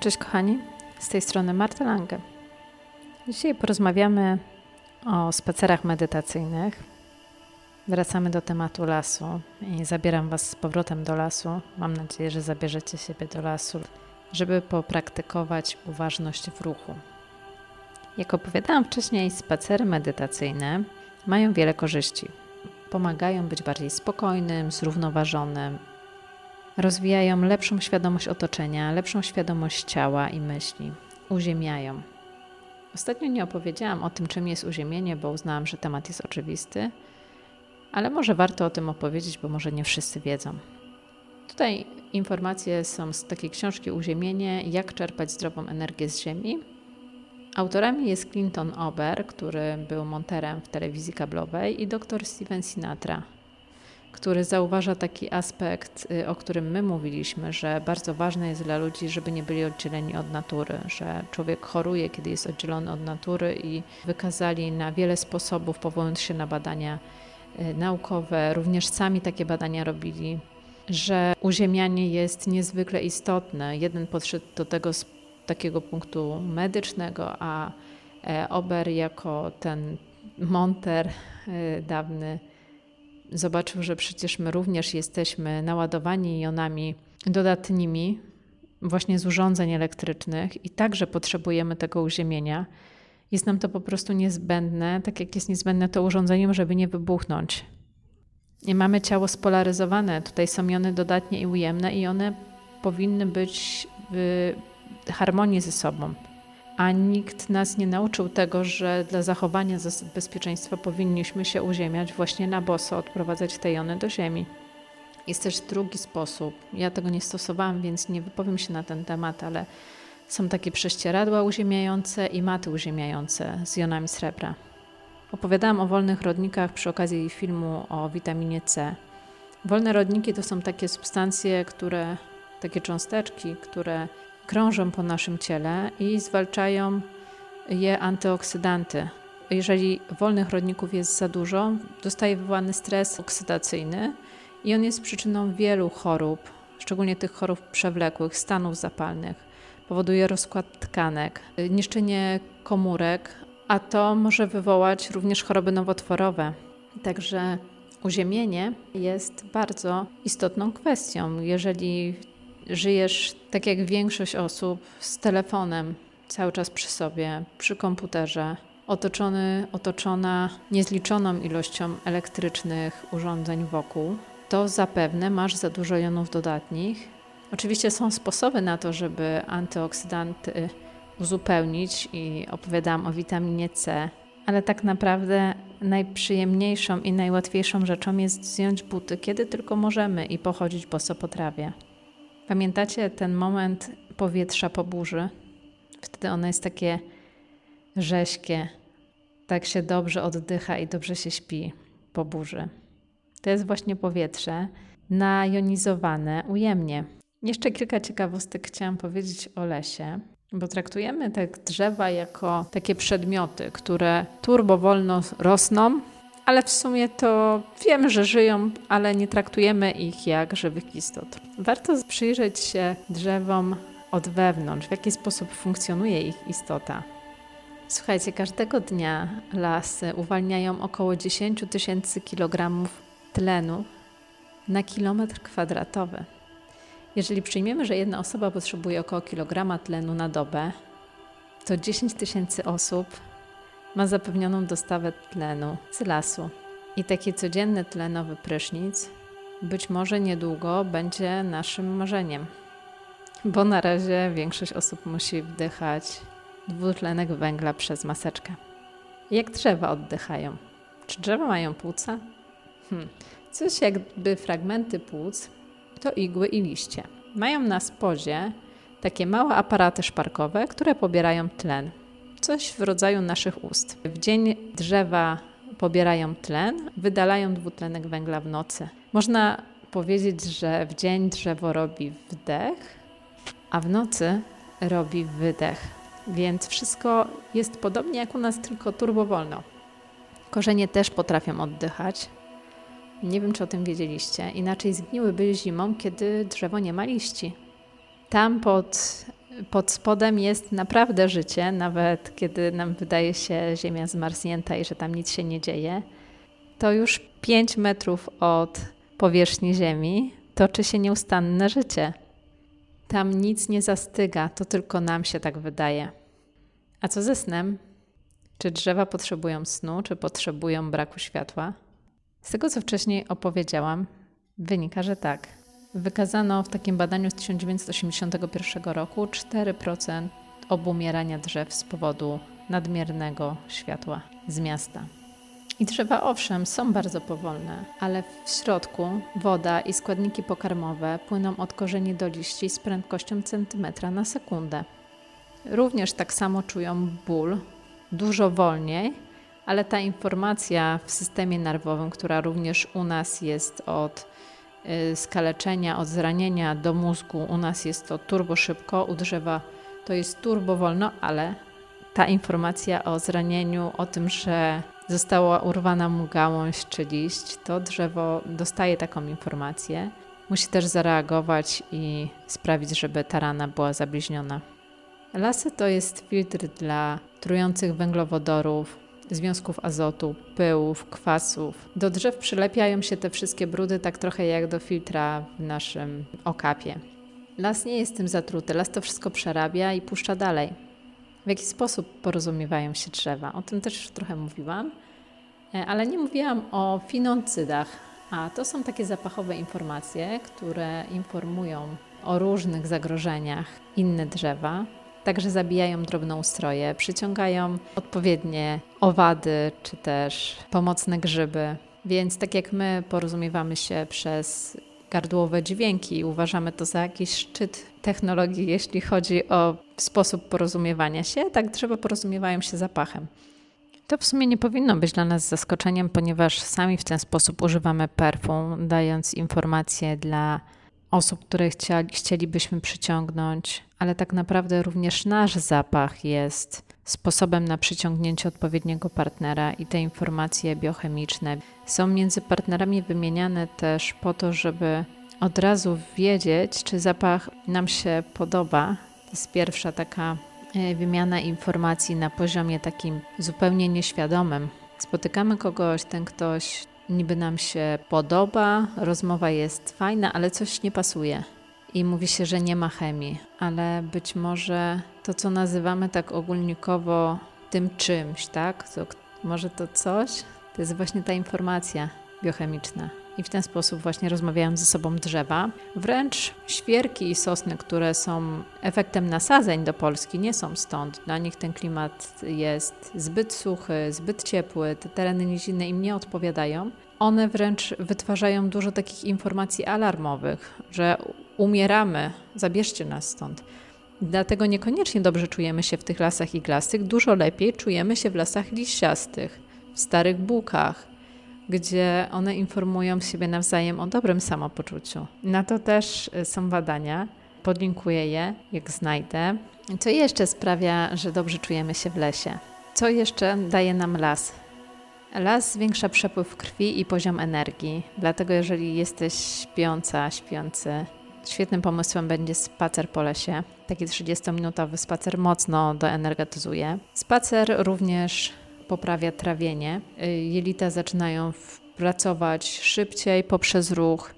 Cześć kochani, z tej strony Marta Lange. Dzisiaj porozmawiamy o spacerach medytacyjnych. Wracamy do tematu lasu i zabieram Was z powrotem do lasu. Mam nadzieję, że zabierzecie siebie do lasu, żeby popraktykować uważność w ruchu. Jak opowiadałam wcześniej, spacery medytacyjne mają wiele korzyści. Pomagają być bardziej spokojnym, zrównoważonym, rozwijają lepszą świadomość otoczenia, lepszą świadomość ciała i myśli, uziemiają. Ostatnio nie opowiedziałam o tym, czym jest uziemienie, bo uznałam, że temat jest oczywisty, ale może warto o tym opowiedzieć, bo może nie wszyscy wiedzą. Tutaj informacje są z takiej książki Uziemienie, jak czerpać zdrową energię z ziemi. Autorami jest Clinton Ober, który był monterem w telewizji kablowej i dr Steven Sinatra, który zauważa taki aspekt, y, o którym my mówiliśmy, że bardzo ważne jest dla ludzi, żeby nie byli oddzieleni od natury, że człowiek choruje, kiedy jest oddzielony od natury i wykazali na wiele sposobów, powołując się na badania y, naukowe, również sami takie badania robili, że uziemianie jest niezwykle istotne. Jeden podszedł do tego z takiego punktu medycznego, a e, Ober jako ten monter y, dawny zobaczył, że przecież my również jesteśmy naładowani jonami dodatnimi, właśnie z urządzeń elektrycznych, i także potrzebujemy tego uziemienia. Jest nam to po prostu niezbędne, tak jak jest niezbędne to urządzenie, żeby nie wybuchnąć. I mamy ciało spolaryzowane, tutaj są jony dodatnie i ujemne, i one powinny być w harmonii ze sobą a nikt nas nie nauczył tego, że dla zachowania bezpieczeństwa powinniśmy się uziemiać właśnie na boso, odprowadzać te jony do ziemi. Jest też drugi sposób. Ja tego nie stosowałam, więc nie wypowiem się na ten temat, ale są takie prześcieradła uziemiające i maty uziemiające z jonami srebra. Opowiadałam o wolnych rodnikach przy okazji filmu o witaminie C. Wolne rodniki to są takie substancje, które, takie cząsteczki, które krążą po naszym ciele i zwalczają je antyoksydanty. Jeżeli wolnych rodników jest za dużo, zostaje wywołany stres oksydacyjny i on jest przyczyną wielu chorób, szczególnie tych chorób przewlekłych, stanów zapalnych. Powoduje rozkład tkanek, niszczenie komórek, a to może wywołać również choroby nowotworowe. Także uziemienie jest bardzo istotną kwestią. Jeżeli żyjesz tak jak większość osób z telefonem cały czas przy sobie, przy komputerze, otoczony, otoczona niezliczoną ilością elektrycznych urządzeń wokół, to zapewne masz za dużo jonów dodatnich. Oczywiście są sposoby na to, żeby antyoksydanty uzupełnić i opowiadałam o witaminie C, ale tak naprawdę najprzyjemniejszą i najłatwiejszą rzeczą jest zdjąć buty, kiedy tylko możemy i pochodzić boso po trawie. Pamiętacie ten moment powietrza po burzy? Wtedy ono jest takie rześkie, tak się dobrze oddycha i dobrze się śpi po burzy. To jest właśnie powietrze najonizowane ujemnie. Jeszcze kilka ciekawostek chciałam powiedzieć o lesie, bo traktujemy te drzewa jako takie przedmioty, które turbo wolno rosną, ale w sumie to wiemy, że żyją, ale nie traktujemy ich jak żywych istot. Warto przyjrzeć się drzewom od wewnątrz, w jaki sposób funkcjonuje ich istota. Słuchajcie, każdego dnia lasy uwalniają około 10 tysięcy kilogramów tlenu na kilometr kwadratowy. Jeżeli przyjmiemy, że jedna osoba potrzebuje około kilograma tlenu na dobę, to 10 tysięcy osób ma zapewnioną dostawę tlenu z lasu. I taki codzienny tlenowy prysznic być może niedługo będzie naszym marzeniem, bo na razie większość osób musi wdychać dwutlenek węgla przez maseczkę. Jak drzewa oddychają? Czy drzewa mają płuca? Hmm. Coś jakby fragmenty płuc to igły i liście. Mają na spodzie takie małe aparaty szparkowe, które pobierają tlen coś w rodzaju naszych ust. W dzień drzewa pobierają tlen, wydalają dwutlenek węgla w nocy. Można powiedzieć, że w dzień drzewo robi wdech, a w nocy robi wydech. Więc wszystko jest podobnie jak u nas, tylko turbowolno. Korzenie też potrafią oddychać. Nie wiem, czy o tym wiedzieliście. Inaczej zgniłyby zimą, kiedy drzewo nie ma liści. Tam pod pod spodem jest naprawdę życie, nawet kiedy nam wydaje się Ziemia zmarznięta i że tam nic się nie dzieje, to już 5 metrów od powierzchni Ziemi toczy się nieustanne życie. Tam nic nie zastyga, to tylko nam się tak wydaje. A co ze snem? Czy drzewa potrzebują snu, czy potrzebują braku światła? Z tego, co wcześniej opowiedziałam, wynika, że tak. Wykazano w takim badaniu z 1981 roku 4% obumierania drzew z powodu nadmiernego światła z miasta. I drzewa owszem są bardzo powolne, ale w środku woda i składniki pokarmowe płyną od korzeni do liści z prędkością centymetra na sekundę. Również tak samo czują ból, dużo wolniej, ale ta informacja w systemie nerwowym, która również u nas jest od skaleczenia, od zranienia do mózgu, u nas jest to turbo szybko, u drzewa to jest turbo wolno, ale ta informacja o zranieniu, o tym, że została urwana mu gałąź czy liść, to drzewo dostaje taką informację. Musi też zareagować i sprawić, żeby ta rana była zabliźniona. Lasy to jest filtr dla trujących węglowodorów, związków azotu, pyłów, kwasów. Do drzew przylepiają się te wszystkie brudy tak trochę jak do filtra w naszym okapie. Las nie jest tym zatruty, las to wszystko przerabia i puszcza dalej. W jaki sposób porozumiewają się drzewa? O tym też już trochę mówiłam, e, ale nie mówiłam o finoncydach, a to są takie zapachowe informacje, które informują o różnych zagrożeniach inne drzewa, Także zabijają drobnoustroje, przyciągają odpowiednie owady czy też pomocne grzyby. Więc tak jak my porozumiewamy się przez gardłowe dźwięki, uważamy to za jakiś szczyt technologii, jeśli chodzi o sposób porozumiewania się, tak drzewa porozumiewają się zapachem. To w sumie nie powinno być dla nas zaskoczeniem, ponieważ sami w ten sposób używamy perfum, dając informacje dla osób, które chcieli, chcielibyśmy przyciągnąć, ale tak naprawdę również nasz zapach jest sposobem na przyciągnięcie odpowiedniego partnera i te informacje biochemiczne są między partnerami wymieniane też po to, żeby od razu wiedzieć, czy zapach nam się podoba. To jest pierwsza taka e, wymiana informacji na poziomie takim zupełnie nieświadomym. Spotykamy kogoś, ten ktoś niby nam się podoba, rozmowa jest fajna, ale coś nie pasuje. I mówi się, że nie ma chemii, ale być może to, co nazywamy tak ogólnikowo tym czymś, tak? To, może to coś, to jest właśnie ta informacja biochemiczna. I w ten sposób właśnie rozmawiają ze sobą drzewa. Wręcz świerki i sosny, które są efektem nasadzeń do Polski, nie są stąd. Dla nich ten klimat jest zbyt suchy, zbyt ciepły, te tereny nizinne im nie odpowiadają. One wręcz wytwarzają dużo takich informacji alarmowych, że umieramy, zabierzcie nas stąd. Dlatego niekoniecznie dobrze czujemy się w tych lasach iglastych, dużo lepiej czujemy się w lasach liściastych, w starych bukach, gdzie one informują siebie nawzajem o dobrym samopoczuciu. Na to też y, są badania, podlinkuję je, jak znajdę. Co jeszcze sprawia, że dobrze czujemy się w lesie? Co jeszcze daje nam las? Las zwiększa przepływ krwi i poziom energii, dlatego jeżeli jesteś śpiąca, śpiący, świetnym pomysłem będzie spacer po lesie. Taki 30-minutowy spacer mocno doenergetyzuje. Spacer również poprawia trawienie. Y, jelita zaczynają pracować szybciej poprzez ruch.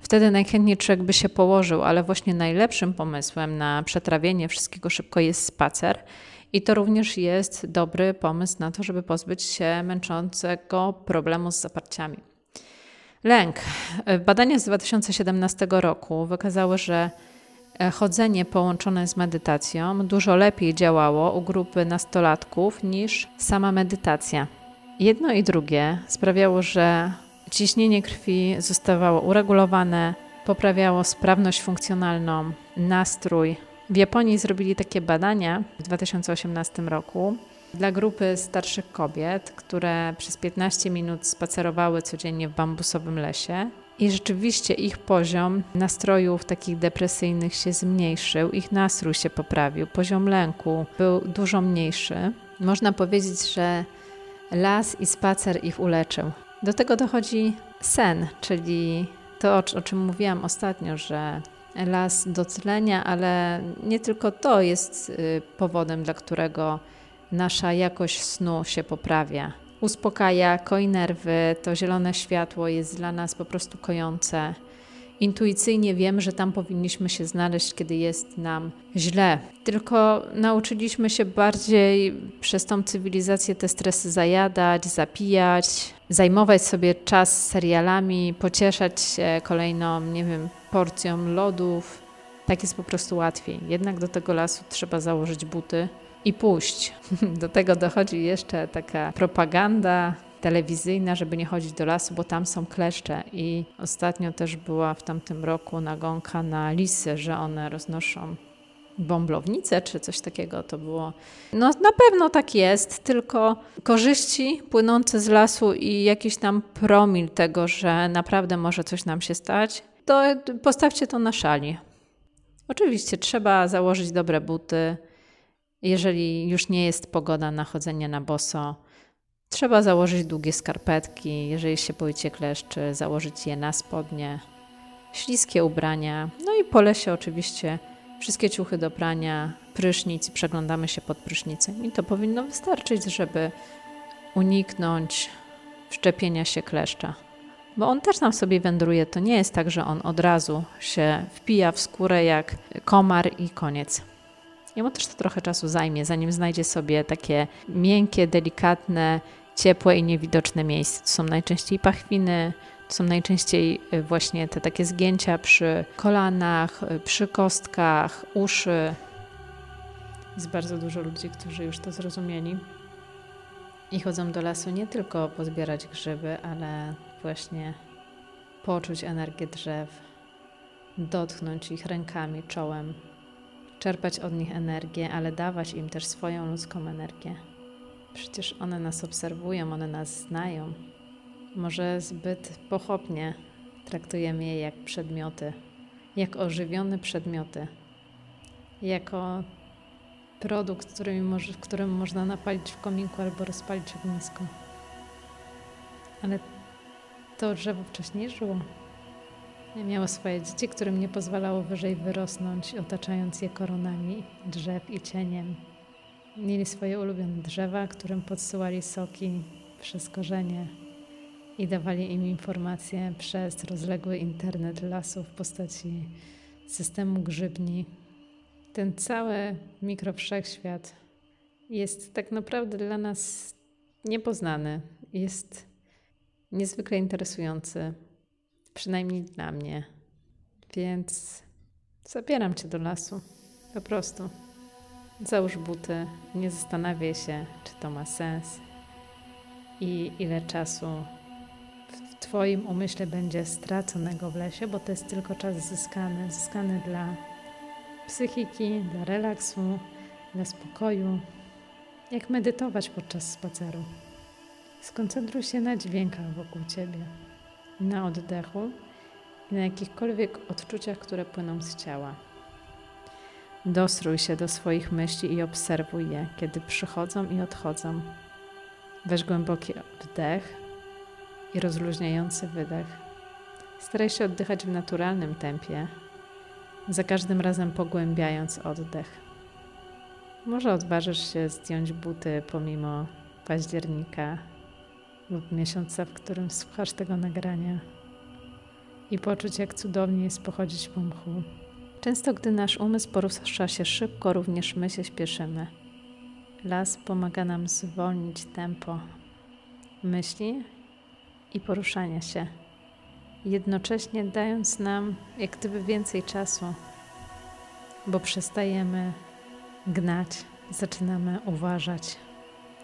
Wtedy najchętniej człowiek by się położył, ale właśnie najlepszym pomysłem na przetrawienie wszystkiego szybko jest spacer. I to również jest dobry pomysł na to, żeby pozbyć się męczącego problemu z zaparciami. Lęk. Badania z 2017 roku wykazały, że chodzenie połączone z medytacją dużo lepiej działało u grupy nastolatków niż sama medytacja. Jedno i drugie sprawiało, że ciśnienie krwi zostawało uregulowane, poprawiało sprawność funkcjonalną, nastrój. W Japonii zrobili takie badania w 2018 roku dla grupy starszych kobiet, które przez 15 minut spacerowały codziennie w bambusowym lesie i rzeczywiście ich poziom nastrojów takich depresyjnych się zmniejszył, ich nastrój się poprawił, poziom lęku był dużo mniejszy. Można powiedzieć, że las i spacer ich uleczył. Do tego dochodzi sen, czyli to, o czym mówiłam ostatnio, że las doclenia, ale nie tylko to jest y, powodem, dla którego nasza jakość snu się poprawia. Uspokaja, koi nerwy, to zielone światło jest dla nas po prostu kojące. Intuicyjnie wiem, że tam powinniśmy się znaleźć, kiedy jest nam źle. Tylko nauczyliśmy się bardziej przez tą cywilizację te stresy zajadać, zapijać, zajmować sobie czas serialami, pocieszać się kolejną, nie wiem, porcją lodów. Tak jest po prostu łatwiej. Jednak do tego lasu trzeba założyć buty i pójść. Do tego dochodzi jeszcze taka propaganda telewizyjna, żeby nie chodzić do lasu, bo tam są kleszcze. I ostatnio też była w tamtym roku nagonka na lisy, że one roznoszą bąblownicę czy coś takiego to było. No na pewno tak jest, tylko korzyści płynące z lasu i jakiś tam promil tego, że naprawdę może coś nam się stać, to postawcie to na szali. Oczywiście trzeba założyć dobre buty. Jeżeli już nie jest pogoda na chodzenie na boso, trzeba założyć długie skarpetki. Jeżeli się boicie kleszczy, założyć je na spodnie, śliskie ubrania. No i po lesie oczywiście wszystkie ciuchy do prania, prysznic i przeglądamy się pod prysznicem. I to powinno wystarczyć, żeby uniknąć wszczepienia się kleszcza. Bo on też nam sobie wędruje. To nie jest tak, że on od razu się wpija w skórę jak komar i koniec. Jemu też to trochę czasu zajmie, zanim znajdzie sobie takie miękkie, delikatne, ciepłe i niewidoczne miejsce. To są najczęściej pachwiny, to są najczęściej y, właśnie te takie zgięcia przy kolanach, y, przy kostkach, uszy. Jest bardzo dużo ludzi, którzy już to zrozumieli i chodzą do lasu nie tylko pozbierać grzyby, ale właśnie poczuć energię drzew, dotknąć ich rękami, czołem, czerpać od nich energię, ale dawać im też swoją ludzką energię. Przecież one nas obserwują, one nas znają. Może zbyt pochopnie traktujemy je jak przedmioty, jak ożywione przedmioty, jako produkt, którym, którym można napalić w kominku albo rozpalić ognisko. Ale to drzewo wcześniej żyło. Miało swoje dzieci, którym nie pozwalało wyżej wyrosnąć, otaczając je koronami drzew i cieniem. Mieli swoje ulubione drzewa, którym podsyłali soki przez korzenie i dawali im informacje przez rozległy internet lasu w postaci systemu grzybni. Ten cały mikrowszechświat jest tak naprawdę dla nas niepoznany. Jest niezwykle interesujący, przynajmniej dla mnie. Więc zabieram cię do lasu. Po prostu. Załóż buty, nie zastanawiaj się, czy to ma sens i ile czasu w Twoim umyśle będzie straconego w lesie, bo to jest tylko czas zyskany, zyskany dla psychiki, dla relaksu, dla spokoju. Jak medytować podczas spaceru. Skoncentruj się na dźwiękach wokół Ciebie, na oddechu i na jakichkolwiek odczuciach, które płyną z ciała. Dostrój się do swoich myśli i obserwuj je, kiedy przychodzą i odchodzą. Weź głęboki wdech i rozluźniający wydech. Staraj się oddychać w naturalnym tempie, za każdym razem pogłębiając oddech. Może odważysz się zdjąć buty pomimo października lub miesiąca, w którym słuchasz tego nagrania i poczuć, jak cudownie jest pochodzić po mchu. Często, gdy nasz umysł porusza się szybko, również my się śpieszymy. Las pomaga nam zwolnić tempo myśli i poruszania się, jednocześnie dając nam jak gdyby więcej czasu, bo przestajemy gnać, zaczynamy uważać,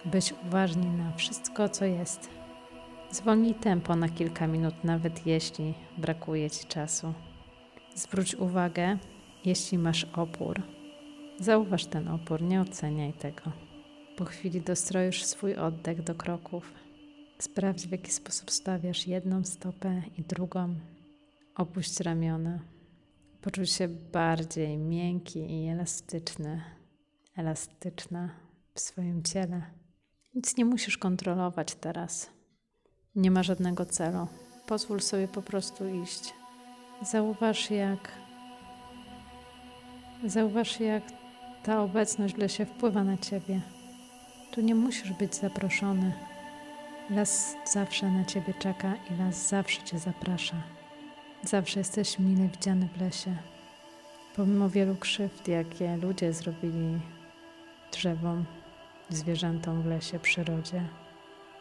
być uważni na wszystko, co jest. Zwolnij tempo na kilka minut, nawet jeśli brakuje ci czasu. Zwróć uwagę, jeśli masz opór. Zauważ ten opór, nie oceniaj tego. Po chwili dostroisz swój oddech do kroków. Sprawdź, w jaki sposób stawiasz jedną stopę i drugą. Opuść ramiona. Poczuj się bardziej miękki i elastyczny, elastyczna w swoim ciele. Nic nie musisz kontrolować teraz. Nie ma żadnego celu. Pozwól sobie po prostu iść. Zauważ, jak Zauważ, jak ta obecność w lesie wpływa na ciebie. Tu nie musisz być zaproszony. Las zawsze na ciebie czeka i las zawsze cię zaprasza. Zawsze jesteś mile widziany w lesie. Pomimo wielu krzywd, jakie ludzie zrobili drzewom, zwierzętom w lesie, przyrodzie,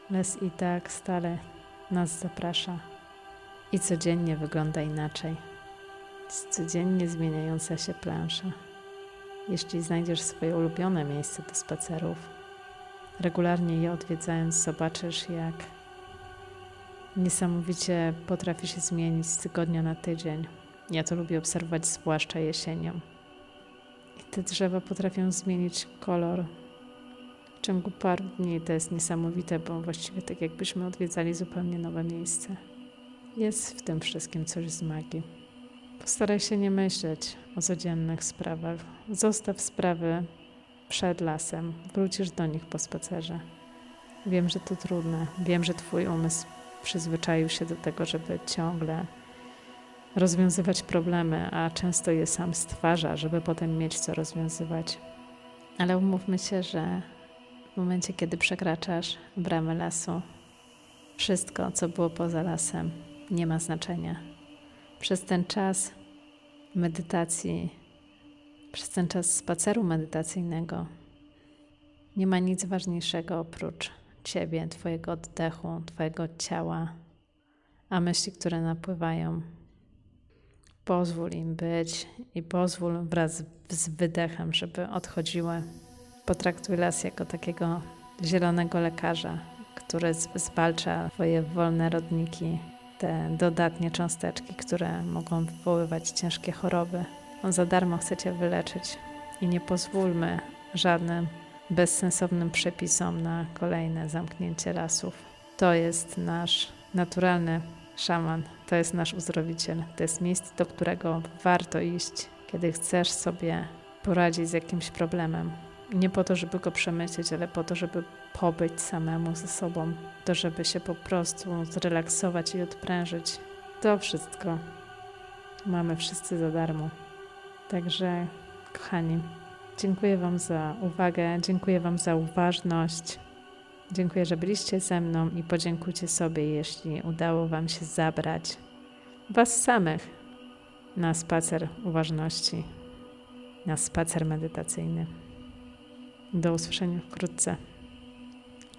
les i tak stale nas zaprasza i codziennie wygląda inaczej. Codziennie zmieniająca się plansza. Jeśli znajdziesz swoje ulubione miejsce do spacerów, regularnie je odwiedzając, zobaczysz, jak niesamowicie potrafi się zmienić z tygodnia na tydzień. Ja to lubię obserwować, zwłaszcza jesienią. I te drzewa potrafią zmienić kolor ciągu paru dni. To jest niesamowite, bo właściwie tak jakbyśmy odwiedzali zupełnie nowe miejsce. Jest w tym wszystkim coś z magii. Postaraj się nie myśleć o codziennych sprawach. Zostaw sprawy przed lasem. Wrócisz do nich po spacerze. Wiem, że to trudne. Wiem, że Twój umysł przyzwyczaił się do tego, żeby ciągle rozwiązywać problemy, a często je sam stwarza, żeby potem mieć co rozwiązywać. Ale umówmy się, że w momencie, kiedy przekraczasz bramę lasu, wszystko, co było poza lasem, nie ma znaczenia. Przez ten czas medytacji, przez ten czas spaceru medytacyjnego, nie ma nic ważniejszego oprócz Ciebie, Twojego oddechu, Twojego ciała, a myśli, które napływają. Pozwól im być i pozwól wraz z wydechem, żeby odchodziły. Potraktuj las jako takiego zielonego lekarza, który zwalcza Twoje wolne rodniki, te dodatnie cząsteczki, które mogą wywoływać ciężkie choroby. On za darmo chce Cię wyleczyć i nie pozwólmy żadnym bezsensownym przepisom na kolejne zamknięcie lasów. To jest nasz naturalny szaman, to jest nasz uzdrowiciel, to jest miejsce, do którego warto iść, kiedy chcesz sobie poradzić z jakimś problemem. Nie po to, żeby go przemyśleć, ale po to, żeby pobyć samemu ze sobą, to, żeby się po prostu zrelaksować i odprężyć. To wszystko mamy wszyscy za darmo. Także, kochani, dziękuję Wam za uwagę, dziękuję Wam za uważność. Dziękuję, że byliście ze mną i podziękujcie sobie, jeśli udało Wam się zabrać Was samych na spacer uważności, na spacer medytacyjny. Do usłyszenia wkrótce.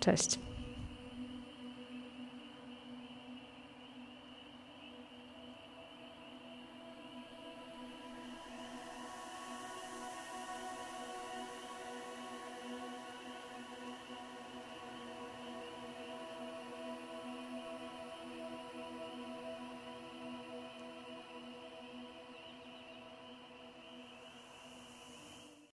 Cześć.